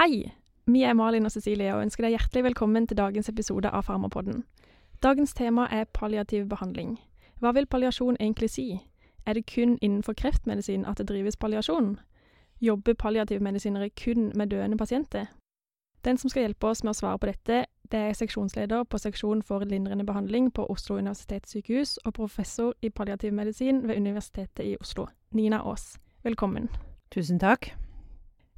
Hei! Vi er Malin og Cecilie og ønsker deg hjertelig velkommen til dagens episode av Farmapodden. Dagens tema er palliativ behandling. Hva vil palliasjon egentlig si? Er det kun innenfor kreftmedisin at det drives palliasjon? Jobber palliativmedisinere kun med døende pasienter? Den som skal hjelpe oss med å svare på dette, det er seksjonsleder på seksjon for lindrende behandling på Oslo universitetssykehus og professor i palliativmedisin ved Universitetet i Oslo, Nina Aas. Velkommen. Tusen takk.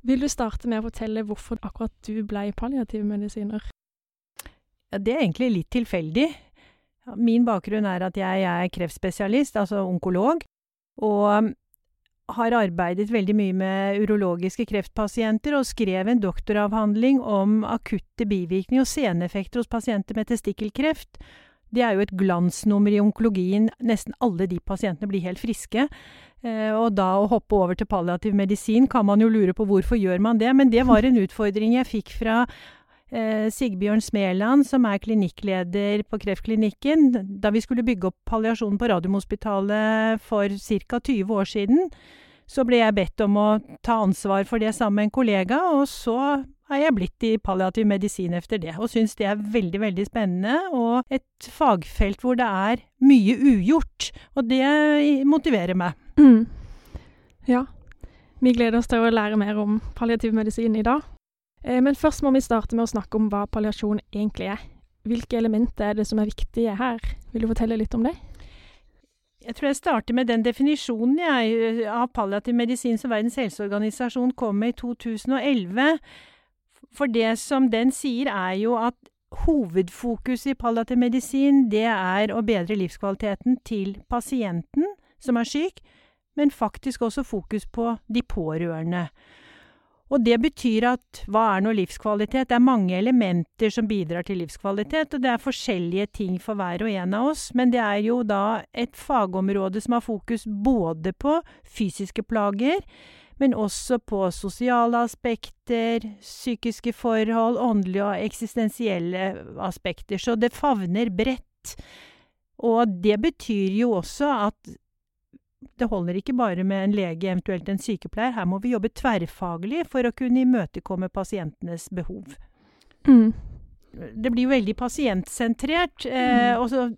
Vil du starte med å fortelle hvorfor akkurat du ble palliativmedisiner? Ja, det er egentlig litt tilfeldig. Min bakgrunn er at jeg er kreftspesialist, altså onkolog, og har arbeidet veldig mye med urologiske kreftpasienter og skrev en doktoravhandling om akutte bivirkninger og seneffekter hos pasienter med testikkelkreft. Det er jo et glansnummer i onkologien. Nesten alle de pasientene blir helt friske. Eh, og da å hoppe over til palliativ medisin kan man jo lure på hvorfor gjør man det, men det var en utfordring jeg fikk fra eh, Sigbjørn Smeland, som er klinikkleder på Kreftklinikken, da vi skulle bygge opp palliasjon på Radiumhospitalet for ca. 20 år siden. Så ble jeg bedt om å ta ansvar for det sammen med en kollega, og så er jeg blitt i palliativ medisin etter det, og syns det er veldig, veldig spennende, og et fagfelt hvor det er mye ugjort, og det motiverer meg. Mm. Ja. Vi gleder oss til å lære mer om palliativ medisin i dag. Eh, men først må vi starte med å snakke om hva palliasjon egentlig er. Hvilke elementer er det som er viktige her? Vil du fortelle litt om det? Jeg tror jeg starter med den definisjonen jeg, av palliativ medisin som Verdens helseorganisasjon kom med i 2011. For det som den sier, er jo at hovedfokuset i palliativ medisin, det er å bedre livskvaliteten til pasienten som er syk, men faktisk også fokus på de pårørende. Og det betyr at hva er nå livskvalitet? Det er mange elementer som bidrar til livskvalitet, og det er forskjellige ting for hver og en av oss, men det er jo da et fagområde som har fokus både på fysiske plager, men også på sosiale aspekter, psykiske forhold, åndelige og eksistensielle aspekter. Så det favner bredt. Og det betyr jo også at det holder ikke bare med en lege, eventuelt en sykepleier. Her må vi jobbe tverrfaglig for å kunne imøtekomme pasientenes behov. Mm. Det blir jo veldig pasientsentrert. Eh, og så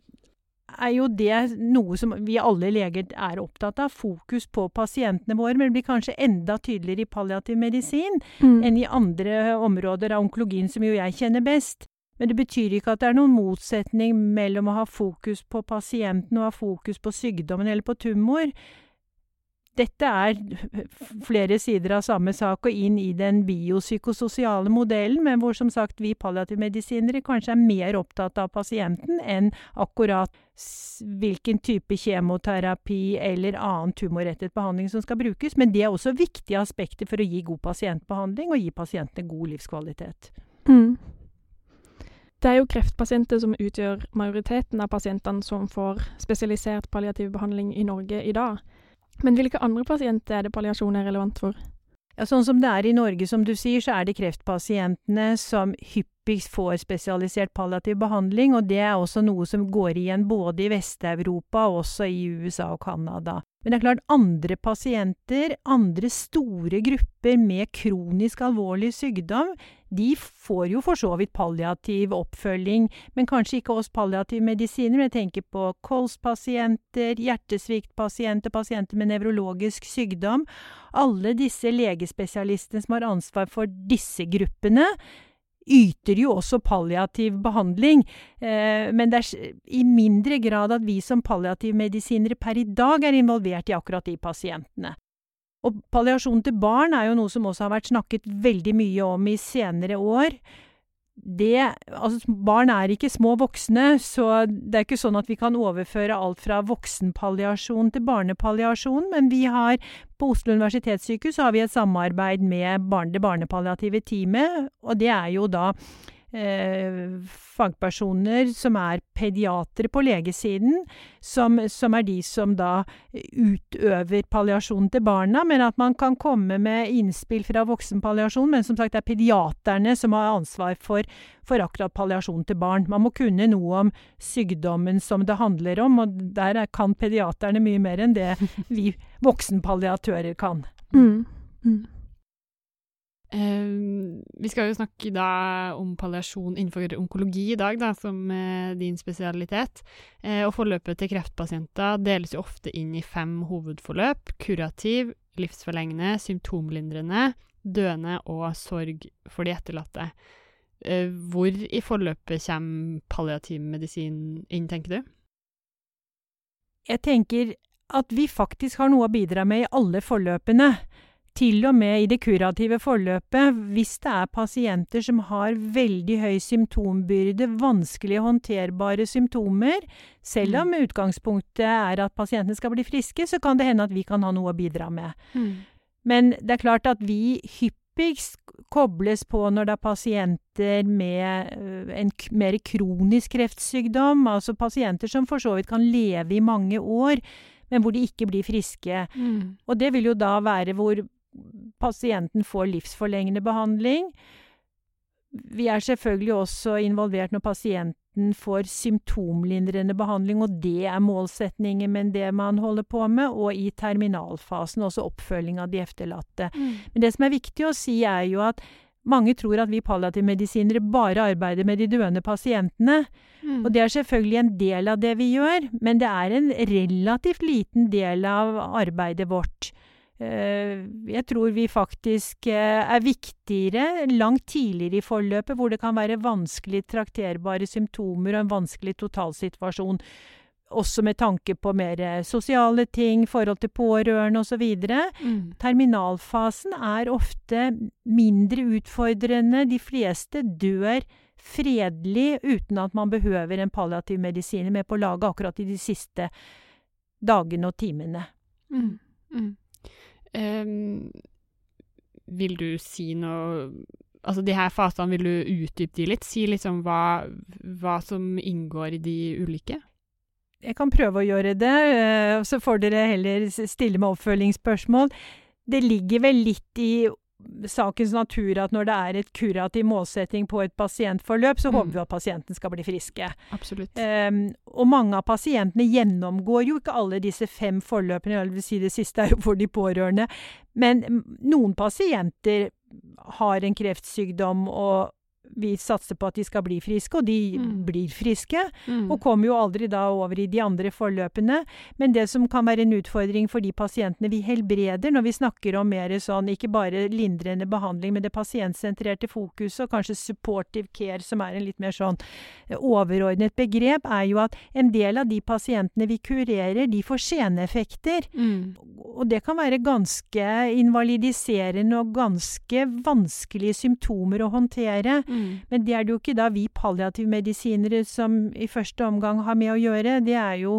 er jo det noe som vi alle leger er opptatt av. Fokus på pasientene våre. Men det blir kanskje enda tydeligere i palliativ medisin Mm. enn i andre områder av onkologien, som jo jeg kjenner best. Men det betyr ikke at det er noen motsetning mellom å ha fokus på pasienten og ha fokus på sykdommen eller på tumor. Dette er flere sider av samme sak, og inn i den biopsykososiale modellen, men hvor som sagt vi palliativmedisinere kanskje er mer opptatt av pasienten enn akkurat hvilken type kjemoterapi eller annen tumorrettet behandling som skal brukes. Men det er også viktige aspekter for å gi god pasientbehandling og gi pasientene god livskvalitet. Mm. Det er jo kreftpasienter som utgjør majoriteten av pasientene som får spesialisert palliativ behandling i Norge i dag. Men hvilke andre pasienter er det palliasjon er relevant for? Ja, sånn som det er i Norge, som du sier, så er det kreftpasientene som hyppigst får spesialisert palliativ behandling, og det er også noe som går igjen både i Vest-Europa og også i USA og Canada. Men det er klart, andre pasienter, andre store grupper med kronisk alvorlig sykdom, de får jo for så vidt palliativ oppfølging, men kanskje ikke oss men Jeg tenker på kolspasienter, hjertesviktpasienter, pasienter med nevrologisk sykdom. Alle disse legespesialistene som har ansvar for disse gruppene, yter jo også palliativ behandling, eh, men det er i mindre grad at vi som palliativmedisinere per i dag er involvert i akkurat de pasientene. Og palliasjon til barn er jo noe som også har vært snakket veldig mye om i senere år. Det, altså barn er ikke små voksne, så det er ikke sånn at vi kan overføre alt fra voksenpalliasjon til barnepalliasjon, men vi har på Oslo universitetssykehus har vi et samarbeid med barn, det barnepalliative teamet, og det er jo da fagpersoner som er pediatere på legesiden, som, som, er de som da utøver palliasjon til barna, men at man kan komme med innspill fra voksenpalliasjon. Men som sagt, det er pediaterne som har ansvar for, for akkurat palliasjon til barn. Man må kunne noe om sykdommen som det handler om, og der kan pediaterne mye mer enn det vi voksenpalliatører kan. Mm. Mm. Uh, vi skal jo snakke da om palliasjon innenfor onkologi i dag, da, som er din spesialitet. Eh, og forløpet til kreftpasienter deles jo ofte inn i fem hovedforløp. Kurativ, livsforlengende, symptomlindrende, døende og sorg for de etterlatte. Eh, hvor i forløpet kommer palliativ medisin inn, tenker du? Jeg tenker at vi faktisk har noe å bidra med i alle forløpene. Til og med i det kurative forløpet, hvis det er pasienter som har veldig høy symptombyrde, vanskelig håndterbare symptomer, selv om mm. utgangspunktet er at pasientene skal bli friske, så kan det hende at vi kan ha noe å bidra med. Mm. Men det er klart at vi hyppigst kobles på når det er pasienter med øh, en mer kronisk kreftsykdom, altså pasienter som for så vidt kan leve i mange år men hvor de ikke blir friske. Mm. Og det vil jo da være hvor pasienten får livsforlengende behandling. Vi er selvfølgelig også involvert når pasienten får symptomlindrende behandling, og det er målsetningen med det man holder på med, og i terminalfasen også oppfølging av de efterlatte. Mm. Men det som er viktig å si, er jo at mange tror at vi palliativmedisinere bare arbeider med de døende pasientene. Mm. Og det er selvfølgelig en del av det vi gjør, men det er en relativt liten del av arbeidet vårt. Eh, jeg tror vi faktisk eh, er viktigere langt tidligere i forløpet, hvor det kan være vanskelig trakterbare symptomer og en vanskelig totalsituasjon også med tanke på mer eh, sosiale ting, forhold til pårørende osv. Mm. Terminalfasen er ofte mindre utfordrende. De fleste dør fredelig uten at man behøver en palliativ medisin med på laget akkurat i de siste dagene og timene. Mm. Mm. Um, vil du si noe Altså de her fasene, vil du utdype de litt? Si liksom hva, hva som inngår i de ulike? Jeg kan prøve å gjøre det, og så får dere heller stille med oppfølgingsspørsmål. Det ligger vel litt i sakens natur at når det er et kurativ målsetting på et pasientforløp, så mm. håper vi at pasienten skal bli friske. Absolutt. Um, og mange av pasientene gjennomgår jo ikke alle disse fem forløpene, jeg vil si det siste er jo for de pårørende. Men noen pasienter har en kreftsykdom og vi satser på at de skal bli friske, og de mm. blir friske. Mm. Og kommer jo aldri da over i de andre forløpene. Men det som kan være en utfordring for de pasientene vi helbreder, når vi snakker om mer sånn ikke bare lindrende behandling, men det pasientsentrerte fokuset, og kanskje supportive care, som er en litt mer sånn eh, overordnet begrep, er jo at en del av de pasientene vi kurerer, de får seneffekter. Mm. Og det kan være ganske invalidiserende og ganske vanskelige symptomer å håndtere. Mm. Men det er det jo ikke da vi palliativmedisinere som i første omgang har med å gjøre. Det er jo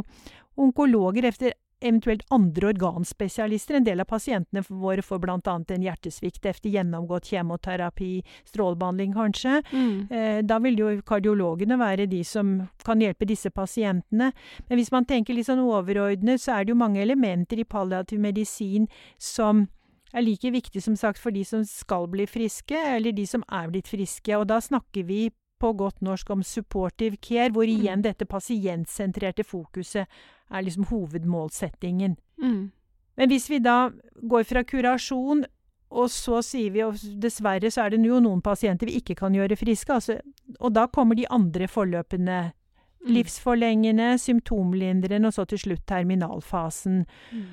onkologer efter eventuelt andre organspesialister. En del av pasientene våre får bl.a. en hjertesvikt etter gjennomgått kjemoterapi, strålebehandling kanskje. Mm. Eh, da vil jo kardiologene være de som kan hjelpe disse pasientene. Men hvis man tenker litt sånn overordnet, så er det jo mange elementer i palliativ medisin som er like viktig som sagt for de som skal bli friske, eller de som er blitt friske. Og da snakker vi på godt norsk om supportive care, hvor mm. igjen dette pasientsentrerte fokuset er liksom hovedmålsettingen. Mm. Men hvis vi da går fra kurasjon, og så sier vi og dessverre så er det jo noen pasienter vi ikke kan gjøre friske, altså, og da kommer de andre forløpene. Mm. Livsforlengende, symptomlindrende og så til slutt terminalfasen. Mm.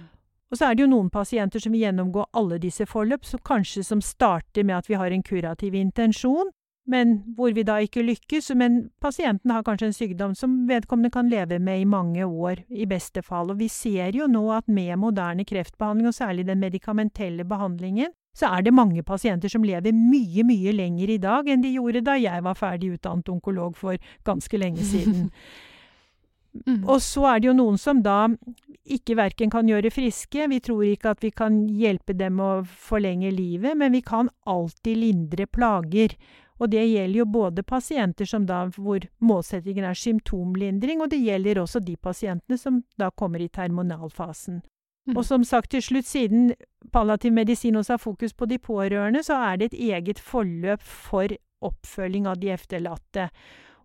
Og så er det jo noen pasienter som vil gjennomgå alle disse forløp, så kanskje som starter med at vi har en kurativ intensjon, men hvor vi da ikke lykkes. Men pasienten har kanskje en sykdom som vedkommende kan leve med i mange år, i beste fall. Og vi ser jo nå at med moderne kreftbehandling, og særlig den medikamentelle behandlingen, så er det mange pasienter som lever mye, mye lenger i dag enn de gjorde da jeg var ferdig utdannet onkolog for ganske lenge siden. Mm. Og så er det jo noen som da ikke verken kan gjøre friske, vi tror ikke at vi kan hjelpe dem å forlenge livet, men vi kan alltid lindre plager. Og det gjelder jo både pasienter som da, hvor målsettingen er symptomlindring, og det gjelder også de pasientene som da kommer i terminalfasen. Mm. Og som sagt til slutt, siden palliativ medisin også har fokus på de pårørende, så er det et eget forløp for oppfølging av de efterlatte.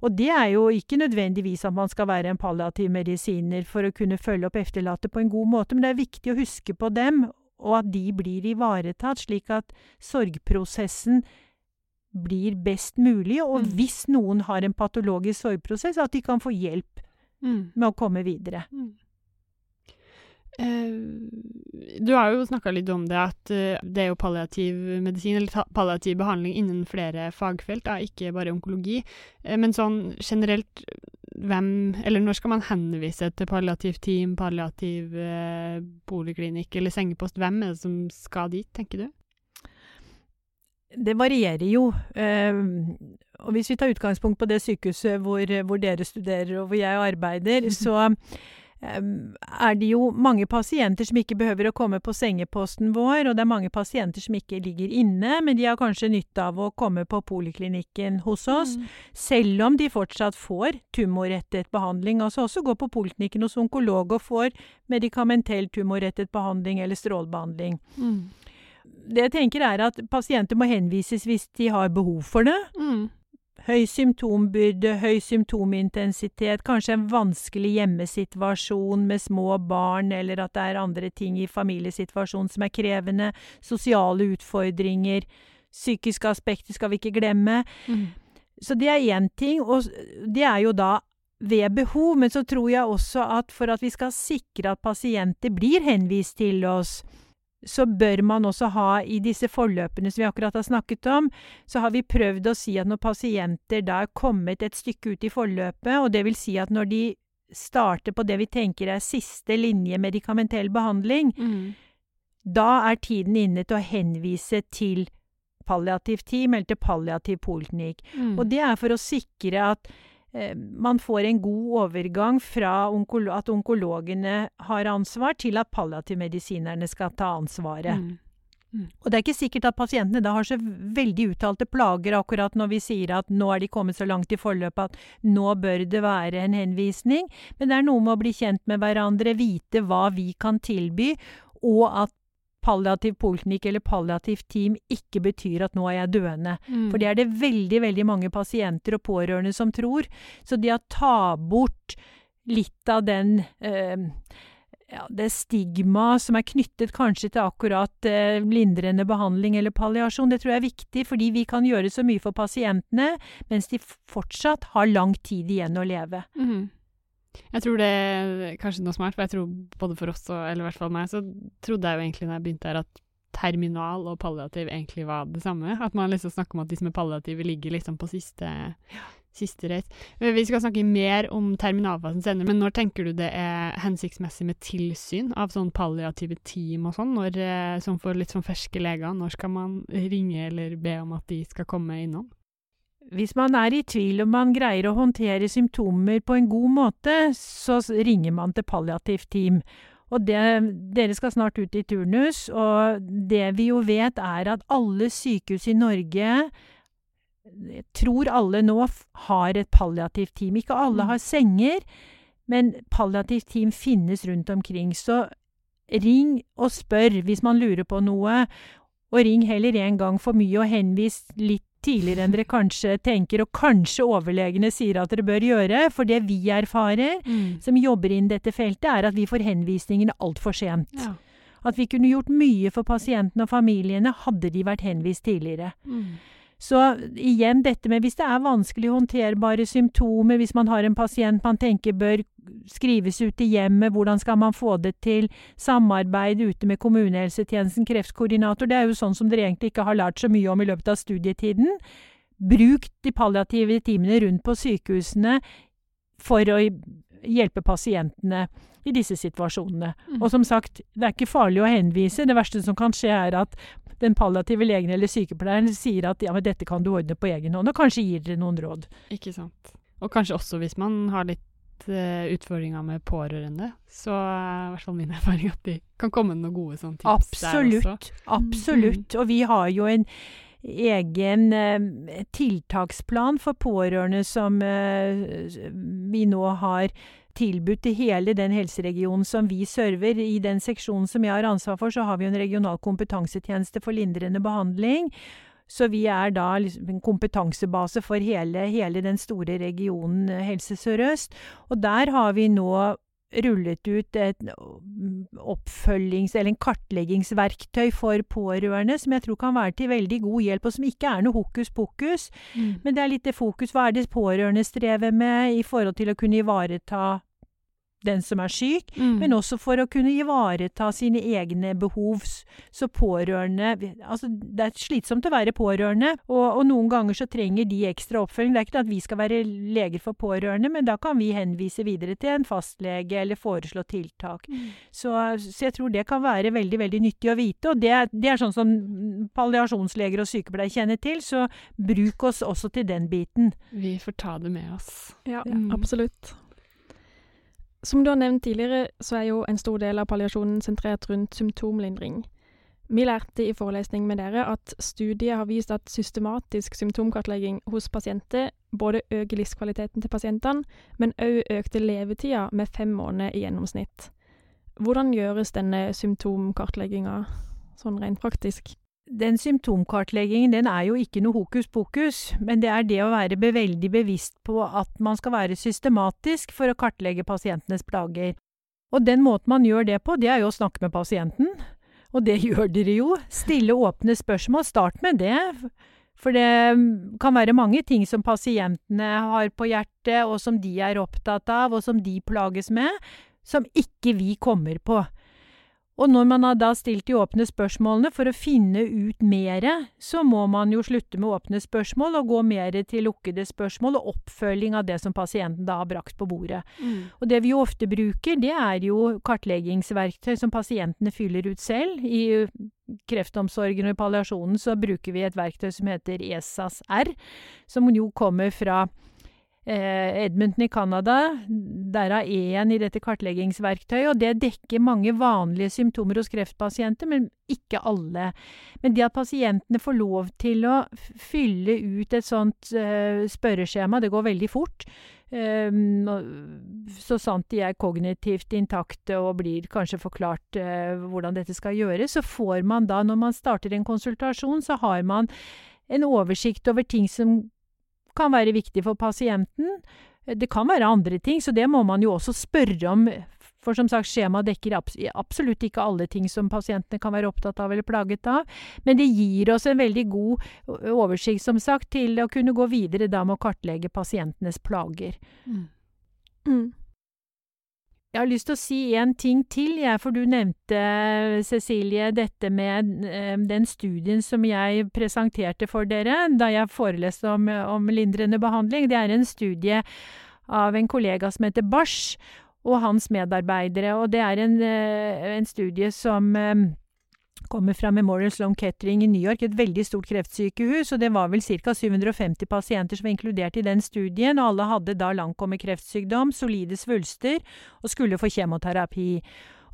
Og det er jo ikke nødvendigvis at man skal være en palliativ medisiner for å kunne følge opp efterlatte på en god måte, men det er viktig å huske på dem, og at de blir ivaretatt, slik at sorgprosessen blir best mulig, og Mm. hvis noen har en patologisk sorgprosess, at de kan få hjelp Mm. med å komme videre. Mm. Eh, du har jo snakka litt om det, at eh, det er jo palliativ medisin, eller palliativ behandling innen flere fagfelt, da, ikke bare onkologi. Eh, men sånn generelt, hvem Eller når skal man henvise til palliativt team, palliativ eh, poliklinikk eller sengepost? Hvem er det som skal dit, tenker du? Det varierer jo. eh, og hvis vi tar utgangspunkt på det sykehuset hvor, hvor dere studerer og hvor jeg arbeider, så er det jo mange pasienter som ikke behøver å komme på sengeposten vår, og det er mange pasienter som ikke ligger inne, men de har kanskje nytte av å komme på poliklinikken hos oss, selv om de fortsatt får tumorrettet behandling. Altså også gå på poliklinikken hos onkolog og får medikamentell tumorrettet behandling eller strålebehandling. Mm. Det jeg tenker er at pasienter må henvises hvis de har behov for det. Mm. Høy symptombyrde, høy symptomintensitet, kanskje en vanskelig hjemmesituasjon med små barn, eller at det er andre ting i familiesituasjonen som er krevende, sosiale utfordringer, psykiske aspekter skal vi ikke glemme. Mm. Så det er én ting, og det er jo da ved behov, men så tror jeg også at for at vi skal sikre at pasienter blir henvist til oss, så bør man også ha i disse forløpene som vi akkurat har snakket om, så har vi prøvd å si at når pasienter da er kommet et stykke ut i forløpet, og det vil si at når de starter på det vi tenker er siste linje medikamentell behandling, Mm. da er tiden inne til å henvise til palliativt team eller til palliativ poliklinikk. Mm. Og det er for å sikre at man får en god overgang fra onkolo at onkologene har ansvar, til at palliativmedisinerne skal ta ansvaret. Mm. Og det er ikke sikkert at pasientene da har så veldig uttalte plager akkurat når vi sier at nå er de kommet så langt i forløpet at nå bør det være en henvisning, men det er noe med å bli kjent med hverandre, vite hva vi kan tilby, og at palliativ poliklinikk eller palliativt team ikke betyr at nå er jeg døende. Mm. For det er det veldig, veldig mange pasienter og pårørende som tror. Så det å ta bort litt av den eh, ja, det stigmaet som er knyttet kanskje til akkurat eh, lindrende behandling eller palliasjon, det tror jeg er viktig, fordi vi kan gjøre så mye for pasientene, mens de fortsatt har lang tid igjen å leve. Mhm. Jeg tror det er kanskje noe smart, for jeg tror både for oss og eller i hvert fall meg, så trodde jeg jo egentlig når jeg begynte her at terminal og palliativ egentlig var det samme. At man liksom snakker om at de som er palliative ligger liksom på siste, siste reis. Vi skal snakke mer om terminalfasen senere, men når tenker du det er hensiktsmessig med tilsyn av sånn palliative team og sånn, når, eh, som for litt sånn ferske leger? Når skal man ringe eller be om at de skal komme innom? Hvis man er i tvil om man greier å håndtere symptomer på en god måte, så ringer man til palliativt team. Og det, dere skal snart ut i turnus, og det vi jo vet er at alle sykehus i Norge jeg tror alle nå har et palliativt team. Ikke alle Mm. har senger, men palliativt team finnes rundt omkring. Så ring og spør hvis man lurer på noe, og ring heller en gang for mye og henvis litt tidligere enn dere kanskje tenker, og kanskje overlegene sier at dere bør gjøre. For det vi erfarer, som jobber inn dette feltet, er at vi får henvisningene altfor sent. Ja. At vi kunne gjort mye for pasientene og familiene hadde de vært henvist tidligere. Mm. Så igjen dette med hvis det er vanskelig håndterbare symptomer, hvis man har en pasient man tenker bør skrives ut i hjemmet, hvordan skal man få det til? Samarbeid ute med kommunehelsetjenesten, kreftkoordinator, det er jo sånn som dere egentlig ikke har lært så mye om i løpet av studietiden. Bruk de palliative timene rundt på sykehusene for å hjelpe pasientene i disse situasjonene. Mm. Og som sagt, det er ikke farlig å henvise. Det verste som kan skje, er at den palliative legen eller sykepleieren sier at ja, men dette kan du ordne på egen hånd, og kanskje gir dere noen råd. Ikke sant. Og kanskje også hvis man har litt eh, utfordringer med pårørende, så er i hvert fall min erfaring at de kan komme med noen gode sånne tips der også. Absolutt. Absolutt. Og vi har jo en egen eh, tiltaksplan for pårørende som eh, vi nå har tilbudt til hele den helseregionen som vi server. I den seksjonen som jeg har ansvar for, så har vi en regional kompetansetjeneste for lindrende behandling. Så vi er da liksom en kompetansebase for hele, hele den store regionen eh, Helse Sør-Øst. Og der har vi nå rullet ut et oppfølgings- eller en kartleggingsverktøy for pårørende, som jeg tror kan være til veldig god hjelp, og som ikke er noe hokus pokus. Mm. Men det er litt det fokus. Hva er det pårørende strever med i forhold til å kunne ivareta den som er syk, Mm. men også for å kunne ivareta sine egne behov. Så pårørende Altså, det er slitsomt å være pårørende, og, og noen ganger så trenger de ekstra oppfølging. Det er ikke at vi skal være leger for pårørende, men da kan vi henvise videre til en fastlege eller foreslå tiltak. Mm. Så, så jeg tror det kan være veldig, veldig nyttig å vite, og det, det er sånn som palliasjonsleger og sykepleiere kjenner til, så bruk oss også til den biten. Vi får ta det med oss. Ja, Mm. absolutt. Som du har nevnt tidligere, så er jo en stor del av palliasjonen sentrert rundt symptomlindring. Vi lærte i forelesning med dere at studiet har vist at systematisk symptomkartlegging hos pasienter både øker livskvaliteten til pasientene, men òg økte levetida med fem måneder i gjennomsnitt. Hvordan gjøres denne symptomkartlegginga sånn rent praktisk? Den symptomkartleggingen den er jo ikke noe hokus pokus, men det er det å være veldig bevisst på at man skal være systematisk for å kartlegge pasientenes plager. Og den måten man gjør det på, det er jo å snakke med pasienten. Og det gjør dere jo. Stille åpne spørsmål. Start med det. For det kan være mange ting som pasientene har på hjertet, og som de er opptatt av, og som de plages med, som ikke vi kommer på. Og når man har da stilt de åpne spørsmålene for å finne ut mere, så må man jo slutte med åpne spørsmål og gå mer til lukkede spørsmål og oppfølging av det som pasienten da har brakt på bordet. Og det vi jo ofte bruker, det er jo kartleggingsverktøy som pasientene fyller ut selv. I kreftomsorgen og i palliasjonen så bruker vi et verktøy som heter ESAS R, som jo kommer fra Edmonton i Canada. Derav E-en i dette kartleggingsverktøyet. Og det dekker mange vanlige symptomer hos kreftpasienter, men ikke alle. Men det at pasientene får lov til å fylle ut et sånt eh, spørreskjema, det går veldig fort. Um, så sant de er kognitivt intakte og blir kanskje forklart eh, hvordan dette skal gjøres, så får man da, når man starter en konsultasjon, så har man en oversikt over ting som kan være viktig for pasienten. Det kan være andre ting, så det må man jo også spørre om. For som sagt, skjemaet dekker absolutt ikke alle ting som pasientene kan være opptatt av eller plaget av. Men det gir oss en veldig god oversikt, som sagt, til å kunne gå videre da med å kartlegge pasientenes plager. Mm. Jeg har lyst til å si en ting til, jeg, for du nevnte, Cecilie, dette med eh, den studien som jeg presenterte for dere da jeg foreleste om, om lindrende behandling. Det er en studie av en kollega som heter Barsch, og hans medarbeidere. Og det er en, eh, en studie som eh, kommer fra Memorial Sloan Kettering i New York, et veldig stort kreftsykehus, og det var vel ca. 750 pasienter som var inkludert i den studien, og alle hadde da langkommet kreftsykdom, solide svulster, og skulle få kjemoterapi.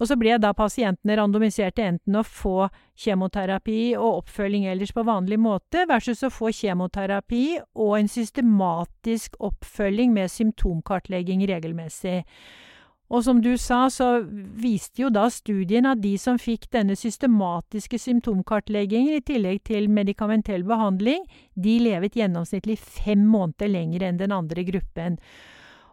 Og så ble da pasientene randomisert til enten å få kjemoterapi og oppfølging ellers på vanlig måte, versus å få kjemoterapi og en systematisk oppfølging med symptomkartlegging regelmessig. Og som du sa, så viste jo da studien at de som fikk denne systematiske symptomkartleggingen i tillegg til medikamentell behandling, de levet gjennomsnittlig fem måneder lenger enn den andre gruppen.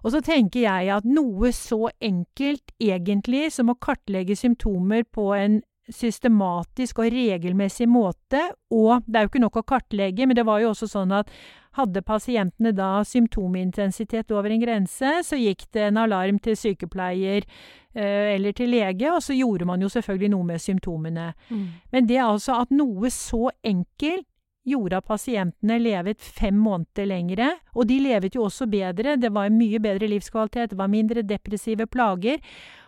Og så tenker jeg at noe så enkelt egentlig som å kartlegge symptomer på en systematisk og regelmessig måte, og det er jo ikke nok å kartlegge, men det var jo også sånn at hadde pasientene da symptomintensitet over en grense, så gikk det en alarm til sykepleier eh, eller til lege, og så gjorde man jo selvfølgelig noe med symptomene. Men det er altså at noe så enkelt gjorde at pasientene levet fem måneder lengre, og de levet jo også bedre, det var mye bedre livskvalitet, det var mindre depressive plager.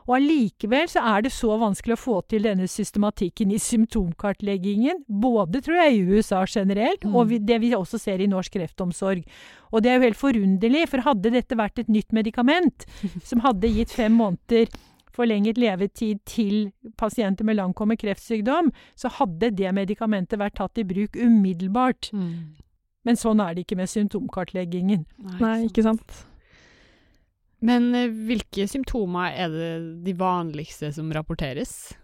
Og allikevel så er det så vanskelig å få til denne systematikken i symptomkartleggingen, både tror jeg i USA generelt, Mm. og vi, det vi også ser i norsk kreftomsorg. Og det er jo helt forunderlig, for hadde dette vært et nytt medikament som hadde gitt fem måneder forlenget levetid til pasienter med langtkommen kreftsykdom, så hadde det medikamentet vært tatt i bruk umiddelbart. Mm. Men sånn er det ikke med symptomkartleggingen. Nei, ikke sant. Men eh, hvilke symptomer er det de vanligste som rapporteres?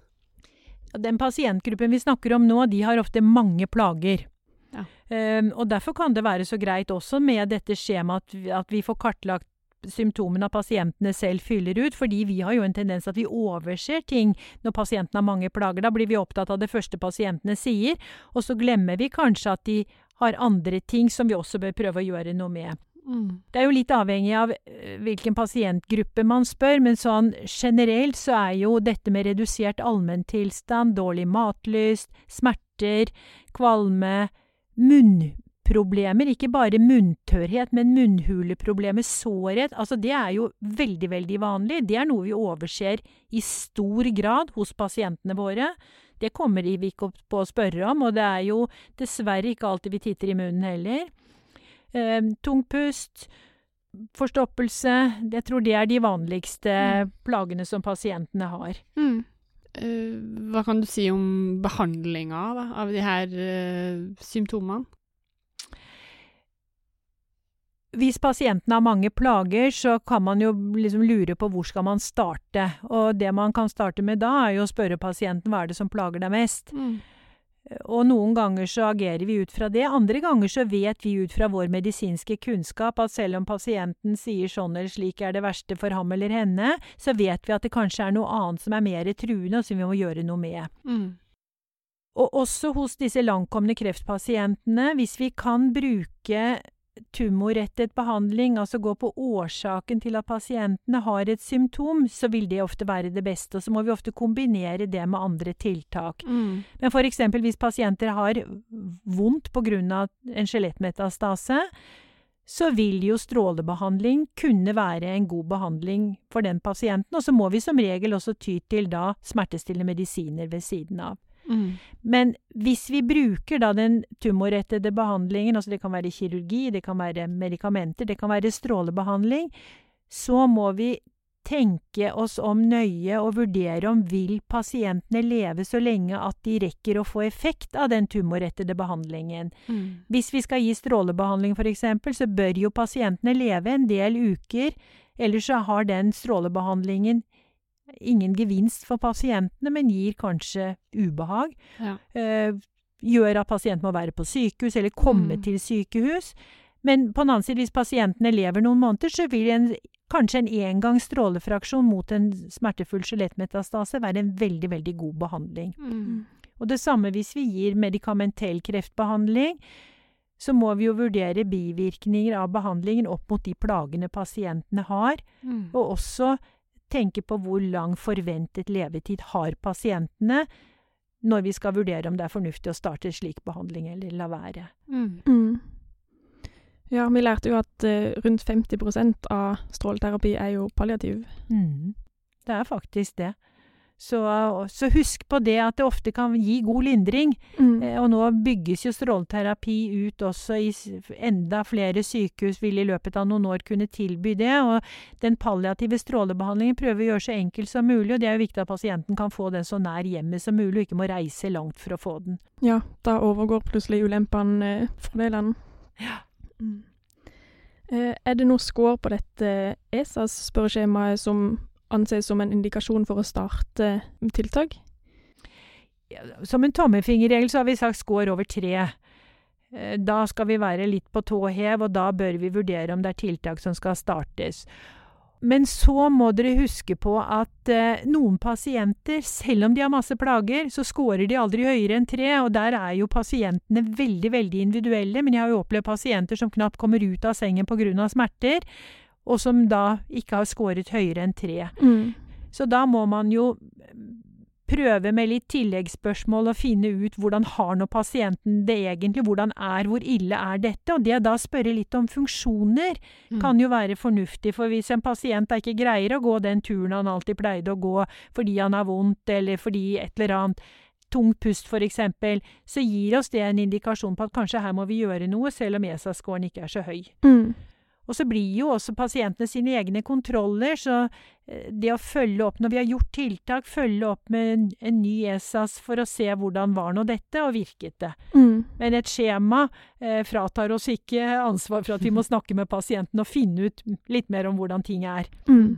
Den pasientgruppen vi snakker om nå, de har ofte mange plager. Ja. Ehm, og derfor kan det være så greit også med dette skjemaet at vi, at vi får kartlagt symptomene pasientene selv fyller ut, fordi vi har jo en tendens at vi overser ting når pasienten har mange plager. Da blir vi opptatt av det første pasientene sier, og så glemmer vi kanskje at de har andre ting som vi også bør prøve å gjøre noe med. Mm. Det er jo litt avhengig av eh, hvilken pasientgruppe man spør, men sånn generelt så er jo dette med redusert allmenntilstand, dårlig matlyst, smerter, kvalme, munnproblemer, ikke bare munntørrhet, men munnhuleproblemer, sårhet, altså det er jo veldig, veldig vanlig. Det er noe vi overser i stor grad hos pasientene våre. Det kommer vi ikke opp på å spørre om, og det er jo dessverre ikke alltid vi titter i munnen heller. Eh, tung pust, forstoppelse Jeg tror det er de vanligste Mm. plagene som pasientene har. Mm. Eh, hva kan du si om behandlinga da, av de her eh, symptomene? Hvis pasienten har mange plager, så kan man jo liksom lure på hvor skal man starte. Og det man kan starte med da, er jo å spørre pasienten hva er det som plager deg mest. Mm. Og noen ganger så agerer vi ut fra det, andre ganger så vet vi ut fra vår medisinske kunnskap at selv om pasienten sier sånn eller slik er det verste for ham eller henne, så vet vi at det kanskje er noe annet som er mer truende, og som vi må gjøre noe med. Mm. Og også hos disse langkomne kreftpasientene, hvis vi kan bruke tumorrettet behandling, altså gå på årsaken til at pasientene har et symptom, så vil det ofte være det beste. Og så må vi ofte kombinere det med andre tiltak. Mm. Men eksempel hvis pasienter har vondt av en skjelettmetastase, så vil jo strålebehandling kunne være en god behandling for den pasienten. Og så må vi som regel også ty til da smertestillende medisiner ved siden av. Mm. Men hvis vi bruker da den tumorrettede behandlingen, altså det kan være kirurgi, det kan være medikamenter, det kan være strålebehandling, så må vi tenke oss om nøye og vurdere om vil pasientene leve så lenge at de rekker å få effekt av den tumorrettede behandlingen. Mm. Hvis vi skal gi strålebehandling eksempel, så bør jo pasientene leve en del uker, ellers så har den strålebehandlingen ingen gevinst for pasientene, men gir kanskje ubehag. Ja. Eh, gjør at pasienten må være på sykehus, eller komme Mm. til sykehus. Men på den annen side, hvis pasientene lever noen måneder, så vil en, kanskje en engangs strålefraksjon mot en smertefull skjelettmetastase være en veldig, veldig god behandling. Mm. Og det samme hvis vi gir medikamentell kreftbehandling, så må vi jo vurdere bivirkninger av behandlingen opp mot de plagene pasientene har, Mm. og også tenke på hvor lang forventet levetid har pasientene, når vi skal vurdere om det er fornuftig å starte slik behandling eller la være. Mm. Mm. Ja, vi lærte jo at uh, rundt 50% av stråleterapi er jo palliativ. Mm. Det er faktisk det. Så, så husk på det at det ofte kan gi god lindring. Mm. Eh, Og nå bygges jo stråleterapi ut også i enda flere sykehus vil i løpet av noen år kunne tilby det. Og den palliative strålebehandlingen prøver å gjøre så enkel som mulig, og det er jo viktig at pasienten kan få den så nær hjemmet som mulig, og ikke må reise langt for å få den. Ja, da overgår plutselig ulempene eh, fordelene. Ja. Mm. Eh, er det noe score på dette ESAS-spørreskjemaet som anses som en indikasjon for å starte tiltak? Ja, Som en tommelfingerregel så har vi sagt score over tre. Eh, Da skal vi være litt på tå hev, og da bør vi vurdere om det er tiltak som skal startes. Men så må dere huske på at eh, noen pasienter, selv om de har masse plager, så scorer de aldri høyere enn tre, og der er jo pasientene veldig, veldig individuelle. Men jeg har jo opplevd pasienter som knapt kommer ut av sengen pga. smerter, og som da ikke har scoret høyere enn tre. Mm. Så da må man jo prøve med litt tilleggsspørsmål og finne ut hvordan har nå pasienten det egentlig, hvordan er, hvor ille er dette? Og det da spørre litt om funksjoner Mm. kan jo være fornuftig, for hvis en pasient ikke greier å gå den turen han alltid pleide å gå fordi han har vondt eller fordi et eller annet, tungt pust eksempel, så gir oss det en indikasjon på at kanskje her må vi gjøre noe, selv om ESA-scoren ikke er så høy. Mm. Og så blir jo også pasientene sine egne kontroller, så eh, det å følge opp når vi har gjort tiltak, følge opp med en, en ny ESAS for å se hvordan var nå dette, og virket det. Mm. Men et skjema eh, fratar oss ikke ansvar for at vi må snakke med pasienten og finne ut litt mer om hvordan ting er. Mm.